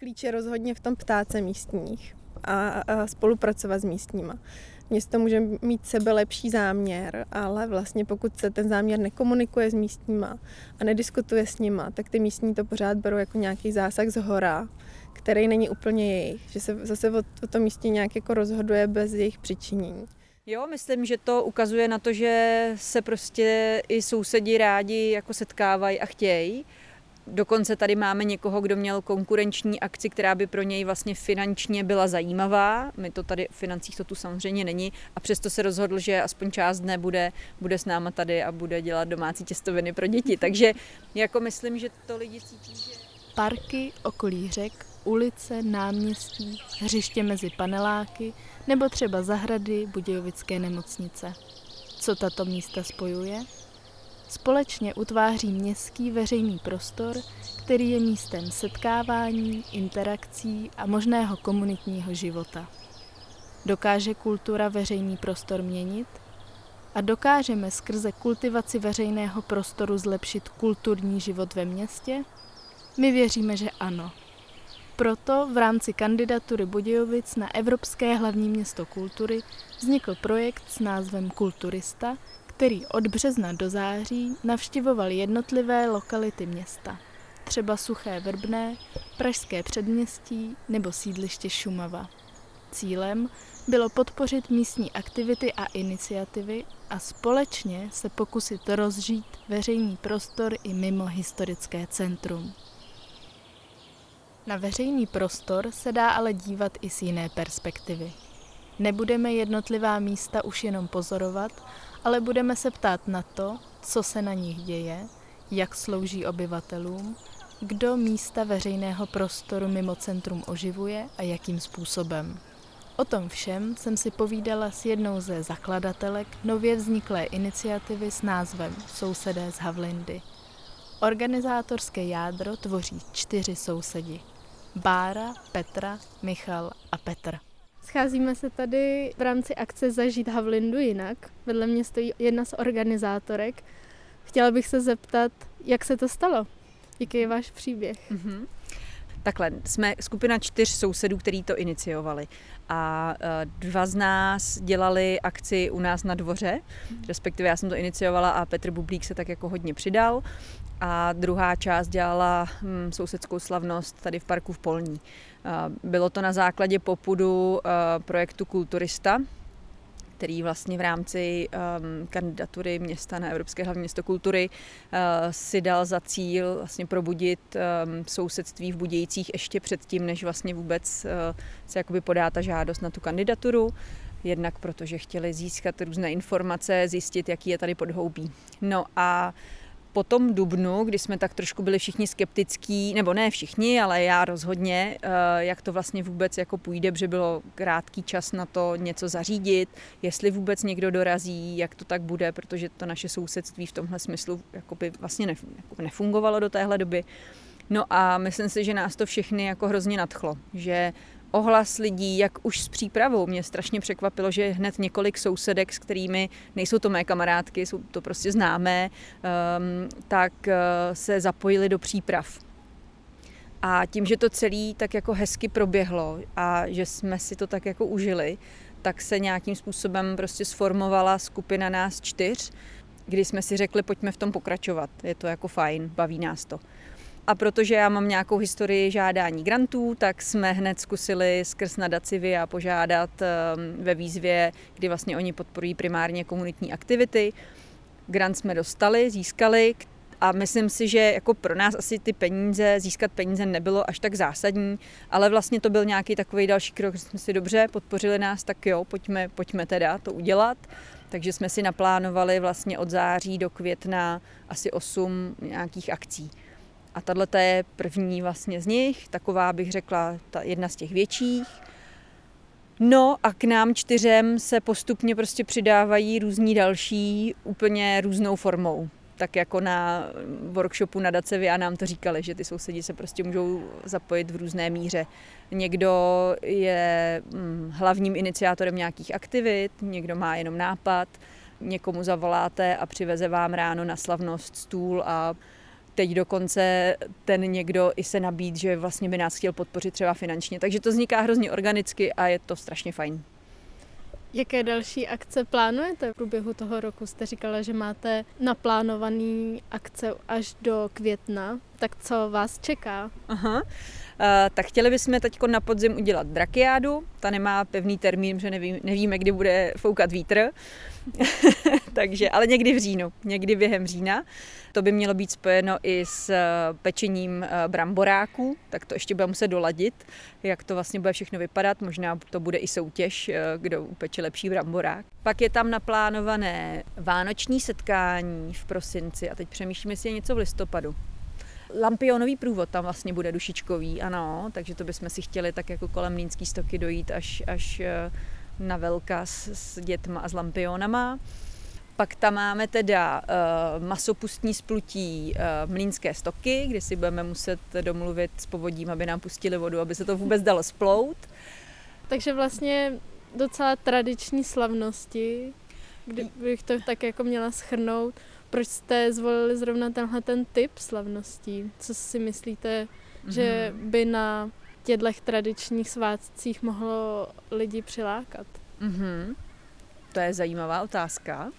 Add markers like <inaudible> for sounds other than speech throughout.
Klíč je rozhodně v tom ptáce místních a, a spolupracovat s místníma. Město může mít sebe lepší záměr, ale vlastně pokud se ten záměr nekomunikuje s místníma a nediskutuje s nima, tak ty místní to pořád berou jako nějaký zásah z hora, který není úplně jejich, že se zase o, o tom místě nějak jako rozhoduje bez jejich přičinění. Jo, myslím, že to ukazuje na to, že se prostě i sousedi rádi jako setkávají a chtějí. Dokonce tady máme někoho, kdo měl konkurenční akci, která by pro něj vlastně finančně byla zajímavá. My to tady v financích to tu samozřejmě není a přesto se rozhodl, že aspoň část dne bude, bude s náma tady a bude dělat domácí těstoviny pro děti. <laughs> Takže jako myslím, že to lidi cítí, že... Parky, okolí řek, ulice, náměstí, hřiště mezi paneláky nebo třeba zahrady Budějovické nemocnice. Co tato místa spojuje? Společně utváří městský veřejný prostor, který je místem setkávání, interakcí a možného komunitního života. Dokáže kultura veřejný prostor měnit? A dokážeme skrze kultivaci veřejného prostoru zlepšit kulturní život ve městě? My věříme, že ano. Proto v rámci kandidatury Budějovic na Evropské hlavní město kultury vznikl projekt s názvem Kulturista, který od března do září navštěvoval jednotlivé lokality města, třeba Suché Vrbné, Pražské předměstí nebo sídliště Šumava. Cílem bylo podpořit místní aktivity a iniciativy a společně se pokusit rozžít veřejný prostor i mimo historické centrum. Na veřejný prostor se dá ale dívat i z jiné perspektivy. Nebudeme jednotlivá místa už jenom pozorovat, ale budeme se ptát na to, co se na nich děje, jak slouží obyvatelům, kdo místa veřejného prostoru mimo centrum oživuje a jakým způsobem. O tom všem jsem si povídala s jednou ze zakladatelek nově vzniklé iniciativy s názvem Sousedé z Havlindy. Organizátorské jádro tvoří čtyři sousedi. Bára, Petra, Michal a Petr. Scházíme se tady v rámci akce Zažít Havlindu jinak. Vedle mě stojí jedna z organizátorek. Chtěla bych se zeptat, jak se to stalo? Jaký je váš příběh? Mm-hmm. Takhle, jsme skupina čtyř sousedů, který to iniciovali. A e, dva z nás dělali akci u nás na dvoře, respektive já jsem to iniciovala a Petr Bublík se tak jako hodně přidal. A druhá část dělala hm, sousedskou slavnost tady v parku v Polní. Bylo to na základě popudu e, projektu Kulturista, který vlastně v rámci um, kandidatury města na Evropské hlavní město kultury uh, si dal za cíl vlastně probudit um, sousedství v Budějcích ještě předtím, než vlastně vůbec se jakoby podá ta žádost na tu kandidaturu. Jednak protože chtěli získat různé informace, zjistit, jaký je tady podhoubí. No a uh, po tom dubnu, kdy jsme tak trošku byli všichni skeptický, nebo ne všichni, ale já rozhodně, eh, jak to vlastně vůbec jako půjde, protože bylo krátký čas na to něco zařídit, jestli vůbec někdo dorazí, jak to tak bude, protože to naše sousedství v tomhle smyslu jakoby vlastně nefungovalo do téhle doby. No a myslím si, že nás to všechny jako hrozně nadchlo, že ohlas lidí, jak už s přípravou. Mě strašně překvapilo, že hned několik sousedek, s kterými nejsou to mé kamarádky, jsou to prostě známé, um, tak uh, se zapojili do příprav. A tím, že to celé tak jako hezky proběhlo a že jsme si to tak jako užili, tak se nějakým způsobem prostě sformovala skupina nás čtyř, kdy jsme si řekli, pojďme v tom pokračovat. Je to jako fajn, baví nás to. A protože já mám nějakou historii žádání grantů, tak jsme hned zkusili skrz nadaci VIA požádat ehm, ve výzvě, kdy vlastně oni podporují primárně komunitní aktivity. Grant jsme dostali, získali a myslím si, že jako pro nás asi ty peníze, získat peníze nebylo až tak zásadní, ale vlastně to byl nějaký takový další krok, že jsme si dobře podpořili nás, tak jo, pojďme, pojďme teda to udělat. Takže jsme si naplánovali vlastně od září do května asi 8 nějakých akcí. A tahle je první vlastně z nich, taková bych řekla ta jedna z těch větších. No a k nám čtyřem se postupně prostě přidávají různí další úplně různou formou. Tak jako na workshopu na Dacevě a nám to říkali, že ty sousedi se prostě můžou zapojit v různé míře. Někdo je hm, hlavním iniciátorem nějakých aktivit, někdo má jenom nápad, někomu zavoláte a přiveze vám ráno na slavnost stůl a teď dokonce ten někdo i se nabít, že vlastně by nás chtěl podpořit třeba finančně. Takže to vzniká hrozně organicky a je to strašně fajn. Jaké další akce plánujete v průběhu toho roku? Jste říkala, že máte naplánované akce až do května. Tak co vás čeká? Aha. Uh, tak chtěli bychom teď na podzim udělat drakiádu. Ta nemá pevný termín, že nevím, nevíme, kdy bude foukat vítr. <laughs> Takže, ale někdy v říjnu, někdy během října. To by mělo být spojeno i s eh, pečením eh, bramboráků, tak to ještě bude muset doladit, jak to vlastně bude všechno vypadat. Možná to bude i soutěž, kdo upeče lepší bramborák. Pak je tam naplánované vánoční setkání v prosinci a teď přemýšlím, jestli je něco v listopadu. Lampionový průvod tam vlastně bude dušičkový, ano, takže to bychom si chtěli tak jako kolem Mlínský stoky dojít až, až eh, na velka s, s dětma a s lampionama. Pak tam máme teda uh, masopustní splutí uh, mlínské stoky, kde si budeme muset domluvit s povodím, aby nám pustili vodu, aby se to vůbec dalo splout. Takže vlastně docela tradiční slavnosti, kdybych to tak jako měla schrnout. Proč jste zvolili zrovna tenhle ten typ slavností? Co si myslíte, mm-hmm. že mhm. by na těchto tradičních svátcích mohlo lidi přilákat? Mm-hmm. To je zajímavá otázka.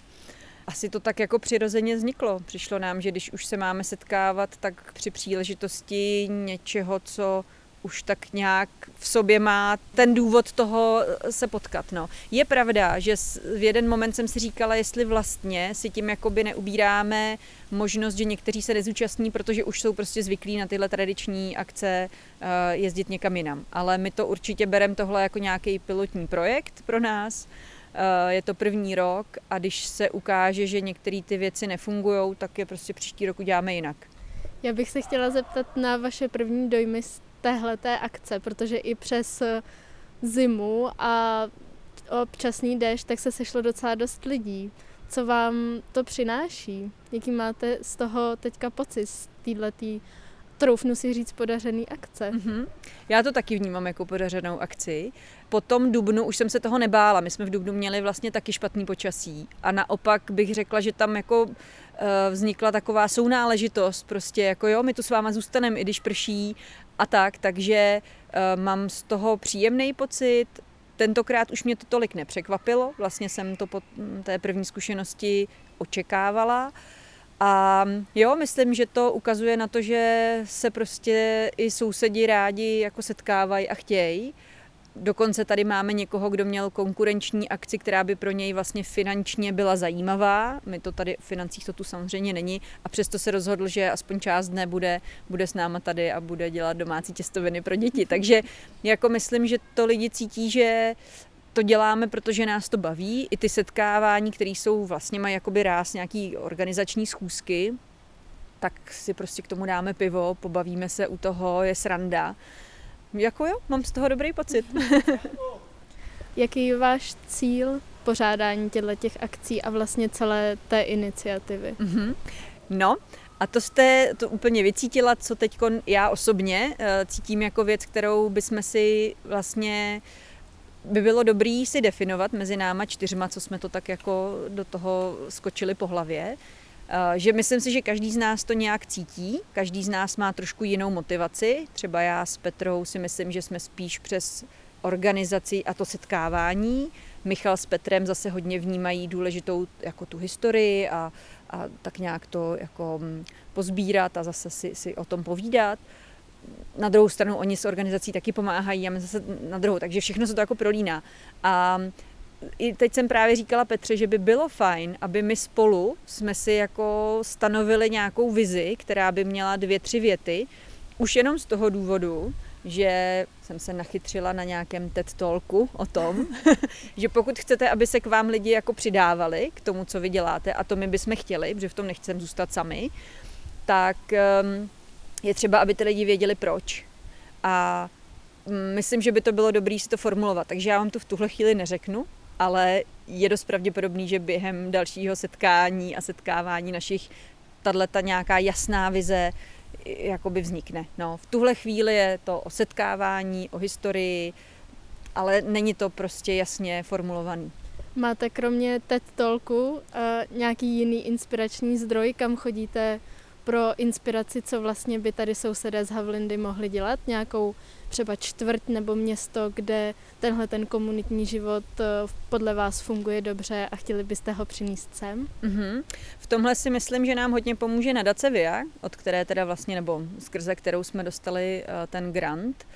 Asi to tak jako přirozeně vzniklo. Přišlo nám, že když už se máme setkávat, tak při příležitosti něčeho, co už tak nějak v sobě má ten důvod toho eh, se potkat. No. Je pravda, že v jeden moment jsem si říkala, jestli vlastně si tím jakoby neubíráme možnost, že někteří se nezúčastní, protože už jsou prostě zvyklí na tyhle tradiční akce uh, jezdit někam jinam. Ale my to určitě bereme tohle jako nějaký pilotní projekt pro nás. Uh, je to první rok a když se ukáže, že některé ty věci nefungují, tak je prostě příští rok uděláme jinak. Já bych se chtěla zeptat na vaše první dojmy z téhleté akce, protože i přes zimu a občasný déšť, tak se sešlo docela dost lidí. Co vám to přináší? Jaký máte z toho teďka pocit, z této troufnu si říct, podařený akce. Mm-hmm. Já to taky vnímám jako podařenou akci. Po tom Dubnu už jsem se toho nebála. My jsme v Dubnu měli vlastně taky špatný počasí. A naopak bych řekla, že tam jako eh, vznikla taková sounáležitost, prostě jako jo, my tu s váma zůstaneme, i když prší a tak, takže uh, mám z toho příjemný pocit. Tentokrát už mě to tolik nepřekvapilo, vlastně jsem to po té první zkušenosti očekávala. A jo, myslím, že to ukazuje na to, že se prostě i sousedi rádi jako setkávají a chtějí. Dokonce tady máme někoho, kdo měl konkurenční akci, která by pro něj vlastně finančně byla zajímavá. My to tady v financích to tu samozřejmě není a přesto se rozhodl, že aspoň část dne bude, bude s náma tady a bude dělat domácí těstoviny pro děti. Takže jako myslím, že to lidi cítí, že to děláme, protože nás to baví. I ty setkávání, které jsou vlastně mají jakoby ráz nějaký organizační schůzky, tak si prostě k tomu dáme pivo, pobavíme se u toho, je sranda jako jo, mám z toho dobrý pocit. <laughs> Jaký je váš cíl pořádání těchto těch akcí a vlastně celé té iniciativy? Mm-hmm. No, a to jste to úplně vycítila, co teď já osobně uh, cítím jako věc, kterou bychom si vlastně by bylo dobrý si definovat mezi náma čtyřma, co jsme to tak jako do toho skočili po hlavě. Eh, že myslím si, že každý z nás to nějak cítí, každý z nás má trošku jinou motivaci. Třeba já s Petrou si myslím, že jsme spíš přes organizaci a to setkávání. Michal s Petrem zase hodně vnímají důležitou jako tu historii a, a tak nějak to jako mm, pozbírat a zase si, si o tom povídat. Na druhou stranu oni s organizací taky pomáhají a my zase na druhou, takže všechno se to jako prolíná. A i teď jsem právě říkala Petře, že by bylo fajn, aby my spolu jsme si jako stanovili nějakou vizi, která by měla dvě, tři věty, už jenom z toho důvodu, že jsem se nachytřila na nějakém TED Talku o tom, <laughs> že pokud chcete, aby se k vám lidi jako přidávali k tomu, co vy děláte, a to my bychom chtěli, protože v tom nechceme zůstat sami, tak um, je třeba, aby ty lidi věděli proč. A mm, myslím, že by to bylo dobré si to formulovat, takže já vám to v tuhle chvíli neřeknu, ale je dost pravděpodobný, že během dalšího setkání a setkávání našich tato nějaká jasná vize jakoby vznikne. No, v tuhle chvíli je to o setkávání, o historii, ale není to prostě jasně formulovaný. Máte kromě TED Talku uh, nějaký jiný inspirační zdroj, kam chodíte pro inspiraci, co vlastně by tady sousedé z Havlindy mohli dělat, nějakou třeba čtvrť nebo město, kde tenhle ten komunitní život eh, podle vás funguje dobře a chtěli byste ho přinést sem? Mm-hmm. V tomhle si myslím, že nám hodně pomůže nadace VIA, od které teda vlastně, nebo skrze kterou jsme dostali uh, ten grant,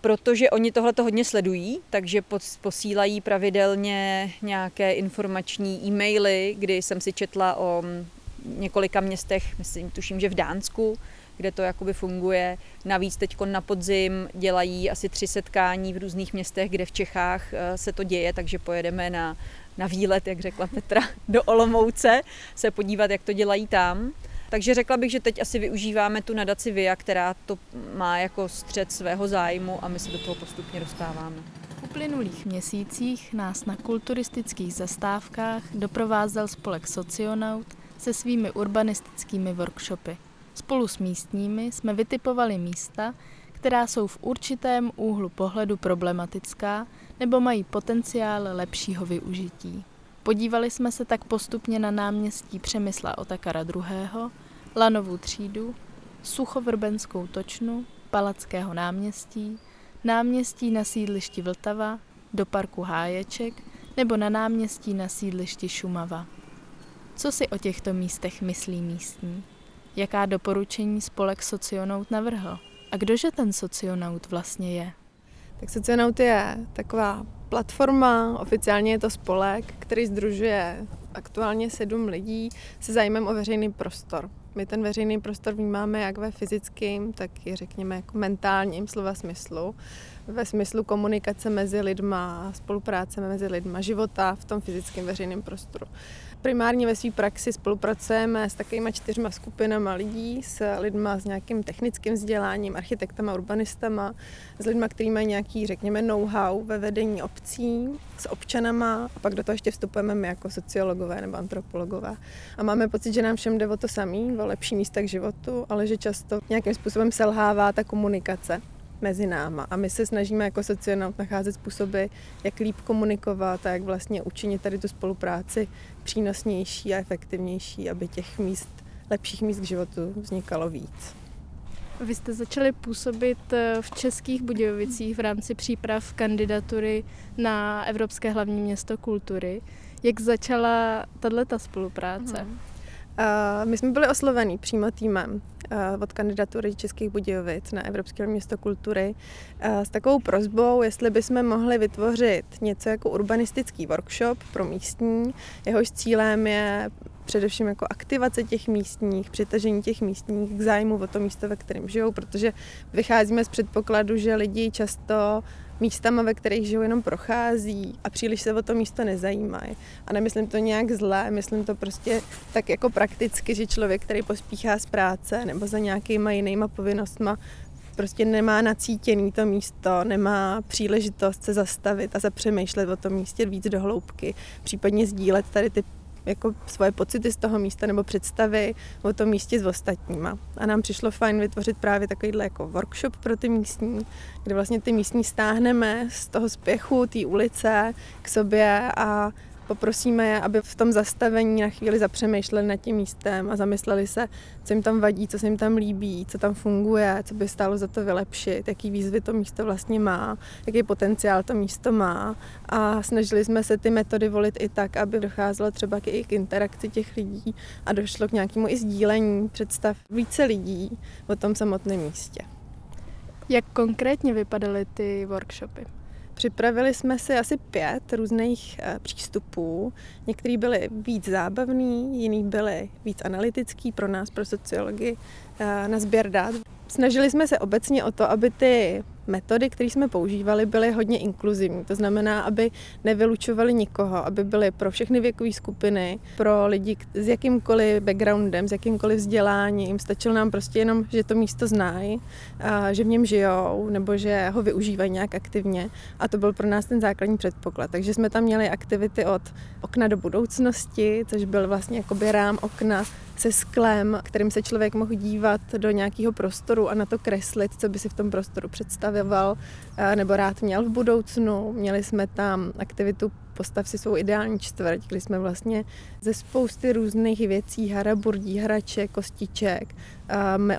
protože oni tohle to hodně sledují, takže posílají pravidelně nějaké informační e-maily, kdy jsem si četla o mm, několika městech, myslím, tuším, že v Dánsku, kde to jakoby funguje. Navíc teď na podzim dělají asi tři setkání v různých městech, kde v Čechách eh, se to děje, takže pojedeme na, na výlet, jak řekla Petra, <laughs> do Olomouce se podívat, jak to dělají tam. Takže řekla bych, že teď asi využíváme tu nadaci VIA, která to má jako střed svého zájmu a my se do toho postupně dostáváme. V uplynulých měsících nás na kulturistických zastávkách doprovázel spolek Socionaut se svými urbanistickými workshopy. Spolu s místními jsme vytipovali místa, která jsou v určitém úhlu pohledu problematická nebo mají potenciál lepšího využití. Podívali jsme se tak postupně na náměstí Přemysla Otakara II., Lanovu třídu, Suchovrubenskou točnu, Palackého náměstí, náměstí na sídlišti Vltava, do parku Háječek nebo na náměstí na sídlišti Šumava. Co si o těchto místech myslí místní? Jaká doporučení spolek Socionaut navrhl? A kdože ten Socionaut vlastně je? Tak Socionaut je taková platforma, oficiálně je to spolek, který združuje aktuálně sedm lidí se zájmem o veřejný prostor. My ten veřejný prostor vnímáme jak ve fyzickém, tak i řekněme jako mentálním slova smyslu. Ve smyslu komunikace mezi lidma, spolupráce mezi lidma, života v tom fyzickém veřejném prostoru. Primárně ve své praxi spolupracujeme s takovými čtyřma skupinama lidí, s lidma s nějakým technickým vzděláním, architektama, urbanistama, s lidma, kteří mají nějaký, řekněme, know-how ve vedení obcí, s občanama a pak do toho ještě vstupujeme my jako sociologové nebo antropologové. A máme pocit, že nám všem jde o to samý, o lepší místa k životu, ale že často nějakým způsobem selhává ta komunikace mezi náma. A my se snažíme jako socionaut nacházet způsoby, jak líp komunikovat a jak vlastně učinit tady tu spolupráci přínosnější a efektivnější, aby těch míst, lepších míst k životu vznikalo víc. Vy jste začali působit eh, v Českých Budějovicích v rámci příprav kandidatury na Evropské hlavní město kultury. Jak začala tato spolupráce? Uh-huh. Uh, my jsme byli oslovení přímo týmem od kandidatury Českých Budějovic na Evropské město kultury uh, s takovou prozbou, jestli bychom mohli vytvořit něco jako urbanistický workshop pro místní. Jehož cílem je především jako aktivace těch místních, přitažení těch místních k zájmu o to místo, ve kterém žijou, protože vycházíme z předpokladu, že lidi často místama, ve kterých žijou, jenom prochází a příliš se o to místo nezajímají. A nemyslím to nějak zlé, myslím to prostě tak jako prakticky, že člověk, který pospíchá z práce nebo za nějakýma jinýma povinnostma, prostě nemá nacítěný to místo, nemá příležitost se zastavit a zapřemýšlet o tom místě víc do hloubky, případně sdílet tady ty jako svoje pocity z toho místa nebo představy o tom místě s ostatníma. A nám přišlo fajn vytvořit právě takovýhle jako workshop pro ty místní, kde vlastně ty místní stáhneme z toho spěchu, té ulice k sobě a Poprosíme je, aby v tom zastavení na chvíli zapřemýšleli nad tím místem a zamysleli se, co jim tam vadí, co se jim tam líbí, co tam funguje, co by stálo za to vylepšit, jaký výzvy to místo vlastně má, jaký potenciál to místo má. A snažili jsme se ty metody volit i tak, aby docházelo třeba i k interakci těch lidí a došlo k nějakému i sdílení představ více lidí o tom samotném místě. Jak konkrétně vypadaly ty workshopy? Připravili jsme si asi pět různých eh, přístupů. Některý byly víc zábavný, jiný byly víc analytický pro nás, pro sociologii, eh, na sběr dát. Snažili jsme se obecně o to, aby ty metody, které jsme používali, byly hodně inkluzivní. To znamená, aby nevylučovali nikoho, aby byly pro všechny věkové skupiny, pro lidi s jakýmkoliv backgroundem, s jakýmkoliv vzděláním. Stačilo nám prostě jenom, že to místo znají, že v něm žijou, nebo že ho využívají nějak aktivně. A to byl pro nás ten základní předpoklad. Takže jsme tam měli aktivity od okna do budoucnosti, což byl vlastně jakoby rám okna se sklem, kterým se člověk mohl dívat do nějakého prostoru a na to kreslit, co by si v tom prostoru představoval nebo rád měl v budoucnu. Měli jsme tam aktivitu Postav si svou ideální čtvrť, kdy jsme vlastně ze spousty různých věcí, haraburdí, hraček, kostiček,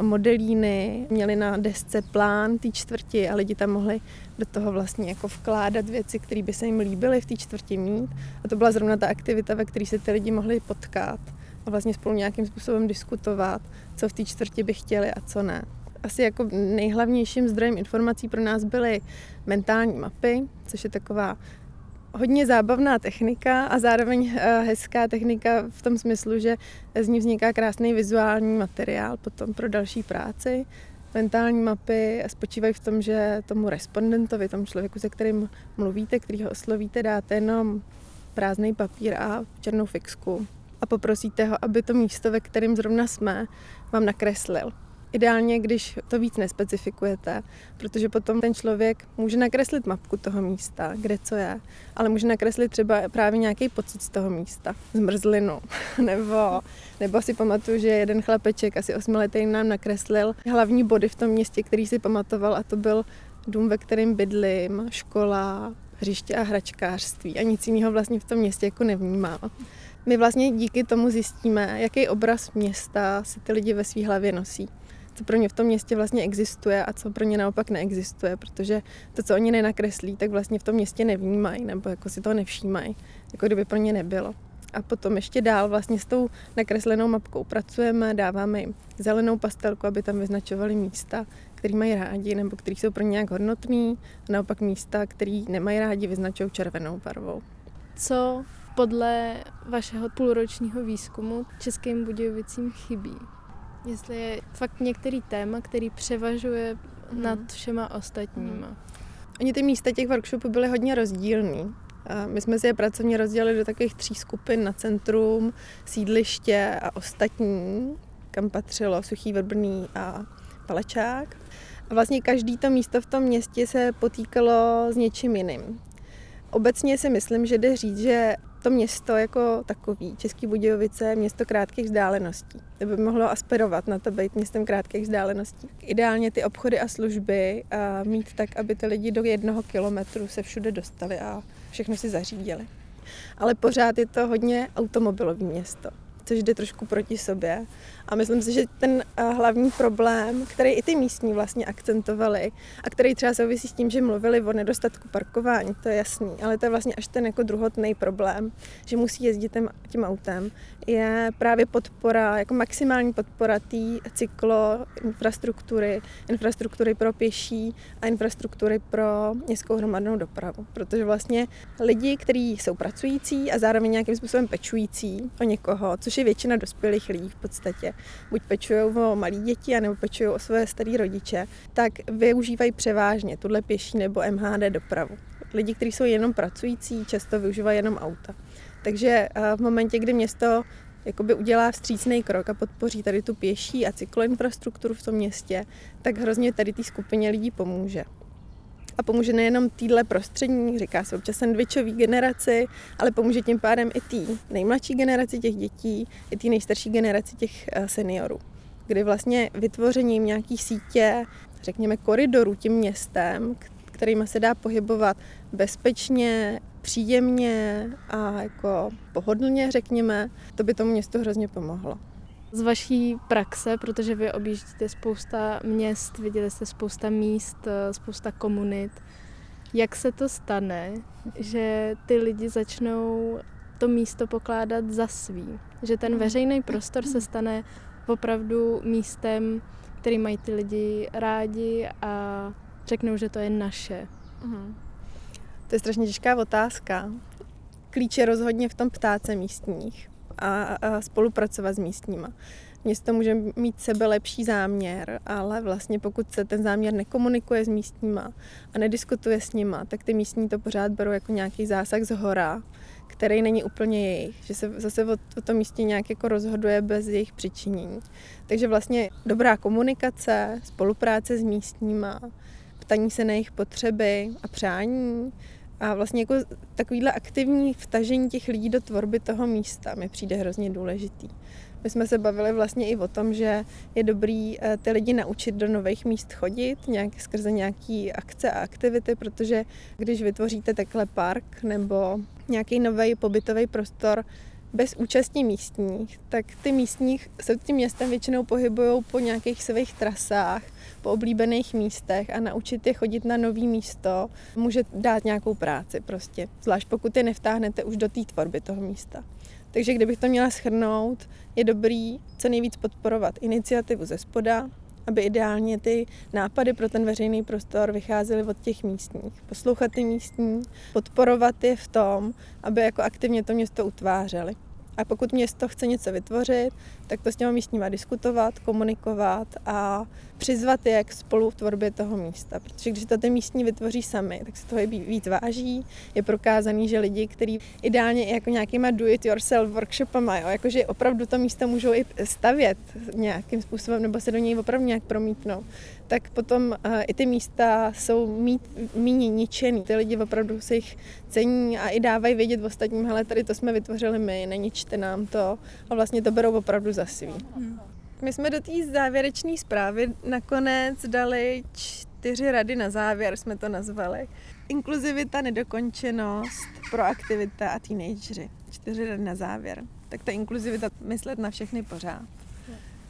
modelíny, měli na desce plán té čtvrti a lidi tam mohli do toho vlastně jako vkládat věci, které by se jim líbily v té čtvrti mít. A to byla zrovna ta aktivita, ve které se ty lidi mohli potkat a vlastně spolu nějakým způsobem diskutovat, co v té čtvrti by chtěli a co ne. Asi jako nejhlavnějším zdrojem informací pro nás byly mentální mapy, což je taková hodně zábavná technika a zároveň eh, hezká technika v tom smyslu, že z ní vzniká krásný vizuální materiál potom pro další práci. Mentální mapy spočívají v tom, že tomu respondentovi, tomu člověku, se kterým mluvíte, který ho oslovíte, dáte jenom prázdný papír a černou fixku a poprosíte ho, aby to místo, ve kterém zrovna jsme, vám nakreslil. Ideálně, když to víc nespecifikujete, protože potom ten člověk může nakreslit mapku toho místa, kde co je, ale může nakreslit třeba právě nějaký pocit z toho místa, zmrzlinu, <laughs> nebo, nebo si pamatuju, že jeden chlapeček, asi osmiletý, nám nakreslil hlavní body v tom městě, který si pamatoval a to byl dům, ve kterém bydlím, škola, hřiště a hračkářství a nic jiného vlastně v tom městě jako nevnímal. My vlastně díky tomu zjistíme, jaký obraz města si ty lidi ve své hlavě nosí co pro ně v tom městě vlastně existuje a co pro ně naopak neexistuje, protože to, co oni nenakreslí, tak vlastně v tom městě nevnímají nebo jako si to nevšímají, jako kdyby pro ně nebylo. A potom ještě dál vlastně s tou nakreslenou mapkou pracujeme, dáváme jim zelenou pastelku, aby tam vyznačovali místa, který mají rádi nebo který jsou pro ně nějak hodnotný, a naopak místa, který nemají rádi, vyznačují červenou barvou. Co podle vašeho půlročního výzkumu Českým Budějovicím chybí? Jestli je fakt některý téma, který převažuje mm. nad všema ostatníma. Mm. Oni ty místa těch workshopů byly hodně rozdílný. My jsme si je pracovně rozdělili do takových tří skupin na centrum, sídliště a ostatní, kam patřilo Suchý Vrbrný a Palečák. A vlastně každý to místo v tom městě se potýkalo s něčím jiným. Obecně si myslím, že jde říct, že to město jako takový, Český Budějovice, město krátkých vzdáleností. To by mohlo aspirovat na to být městem krátkých vzdáleností. Ideálně ty obchody a služby a mít tak, aby ty lidi do jednoho kilometru se všude dostali a všechno si zařídili. Ale pořád je to hodně automobilový město což jde trošku proti sobě. A myslím si, že ten eh, hlavní problém, který i ty místní vlastně akcentovali a který třeba souvisí s tím, že mluvili o nedostatku parkování, to je jasný, ale to je vlastně až ten jako druhotný problém, že musí jezdit tím, tím autem, je právě podpora, jako maximální podpora té cyklo infrastruktury, infrastruktury pro pěší a infrastruktury pro městskou hromadnou dopravu. Protože vlastně lidi, kteří jsou pracující a zároveň nějakým způsobem pečující o někoho, což je většina dospělých lidí v podstatě, buď pečují o malé děti, anebo pečují o své staré rodiče, tak využívají převážně tuhle pěší nebo MHD dopravu. Lidi, kteří jsou jenom pracující, často využívají jenom auta. Takže v momentě, kdy město jakoby udělá vstřícný krok a podpoří tady tu pěší a cykloinfrastrukturu v tom městě, tak hrozně tady té skupině lidí pomůže. A pomůže nejenom týdle prostřední, říká se občas sandvičový generaci, ale pomůže tím pádem i té nejmladší generaci těch dětí, i té nejstarší generaci těch eh, seniorů. Kdy vlastně vytvořením nějaký sítě, řekněme koridoru tím městem, kterými se dá pohybovat bezpečně, příjemně a jako pohodlně, řekněme, to by tomu městu hrozně pomohlo. Z vaší praxe, protože vy objíždíte spousta měst, viděli jste spousta míst, spousta komunit, jak se to stane, že ty lidi začnou to místo pokládat za svý? Že ten veřejný prostor se stane opravdu místem, který mají ty lidi rádi a řeknou, že to je naše. Mhm. To je strašně těžká otázka. Klíč je rozhodně v tom ptáce místních a, a spolupracovat s místníma. Město může mít sebe lepší záměr, ale vlastně pokud se ten záměr nekomunikuje s místníma a nediskutuje s nima, tak ty místní to pořád berou jako nějaký zásah z hora, který není úplně jejich, že se zase o, o tom místě nějak jako rozhoduje bez jejich přičinění. Takže vlastně dobrá komunikace, spolupráce s místníma, ptaní se na jejich potřeby a přání a vlastně jako takovýhle aktivní vtažení těch lidí do tvorby toho místa mi přijde hrozně důležitý. My jsme se bavili vlastně i o tom, že je dobrý eh, ty lidi naučit do nových míst chodit, nějak, skrze nějaké akce a aktivity, protože když vytvoříte takhle park nebo nějaký nový pobytový prostor, bez účastí místních, tak ty místní se tím městem většinou pohybují po nějakých svých trasách, po oblíbených místech a naučit je chodit na nový místo může dát nějakou práci prostě, zvlášť pokud je nevtáhnete už do té tvorby toho místa. Takže kdybych to měla schrnout, je dobrý co nejvíc podporovat iniciativu ze spoda, aby ideálně ty nápady pro ten veřejný prostor vycházely od těch místních. Poslouchat ty místní, podporovat je v tom, aby jako aktivně to město utvářeli. A pokud město chce něco vytvořit, tak to s těma místníma diskutovat, komunikovat a přizvat je k spolutvorbě toho místa. Protože když to ty místní vytvoří sami, tak se toho víc váží. Je prokázaný, že lidi, kteří ideálně i jako nějakýma do-it-yourself workshopama, jo, jakože opravdu to místo můžou i stavět nějakým způsobem nebo se do něj opravdu nějak promítnout, tak potom uh, i ty místa jsou méně ničený. Ty lidi opravdu si jich cení a i dávají vědět ostatním, hele, tady to jsme vytvořili my, neničte nám to. A vlastně to berou opravdu za svý. Hmm. My jsme do té závěrečné zprávy nakonec dali čtyři rady na závěr, jsme to nazvali. Inkluzivita, nedokončenost, proaktivita a teenagery. Čtyři rady na závěr. Tak ta inkluzivita myslet na všechny pořád.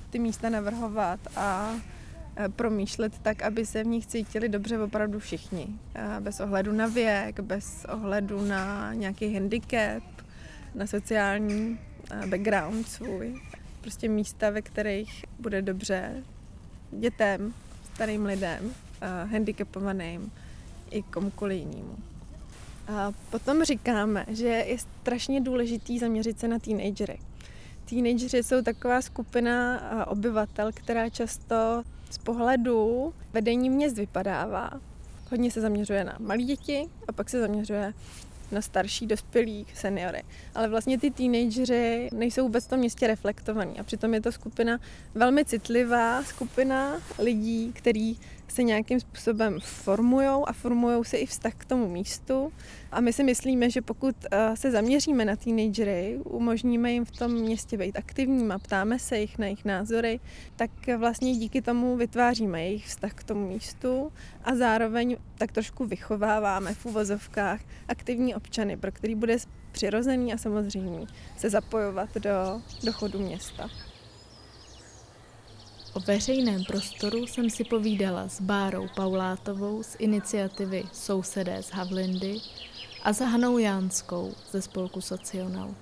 Ty místa navrhovat a promýšlet tak, aby se v nich cítili dobře opravdu všichni. Bez ohledu na věk, bez ohledu na nějaký handicap, na sociální background svůj prostě místa, ve kterých bude dobře dětem, starým lidem, handicapovaným i komukoliv jinému. A potom říkáme, že je strašně důležitý zaměřit se na teenagery. Teenagery jsou taková skupina obyvatel, která často z pohledu vedení měst vypadává. Hodně se zaměřuje na malé děti a pak se zaměřuje na starší, dospělí, seniory. Ale vlastně ty teenageři nejsou vůbec v tom městě reflektovaní a přitom je to skupina velmi citlivá, skupina lidí, který se nějakým způsobem formují a formují se i vztah k tomu místu. A my si myslíme, že pokud eh, se zaměříme na teenagery, umožníme jim v tom městě být aktivním a ptáme se jich na jejich názory, tak vlastně díky tomu vytváříme jejich vztah k tomu místu a zároveň tak trošku vychováváme v úvozovkách aktivní občany, pro který bude přirozený a samozřejmý se zapojovat do, do chodu města. O veřejném prostoru jsem si povídala s Bárou Paulátovou z iniciativy Sousedé z Havlindy a s Hanou Jánskou ze spolku Socionaut.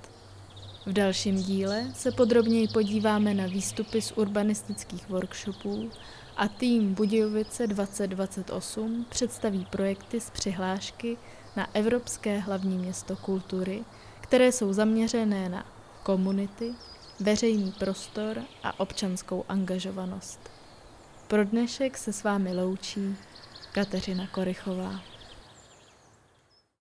V dalším díle se podrobněji podíváme na výstupy z urbanistických workshopů a tým Budějovice 2028 představí projekty z přihlášky na Evropské hlavní město kultury, které jsou zaměřené na komunity, veřejný prostor a občanskou angažovanost. Pro dnešek se s vámi loučí Kateřina Korychová.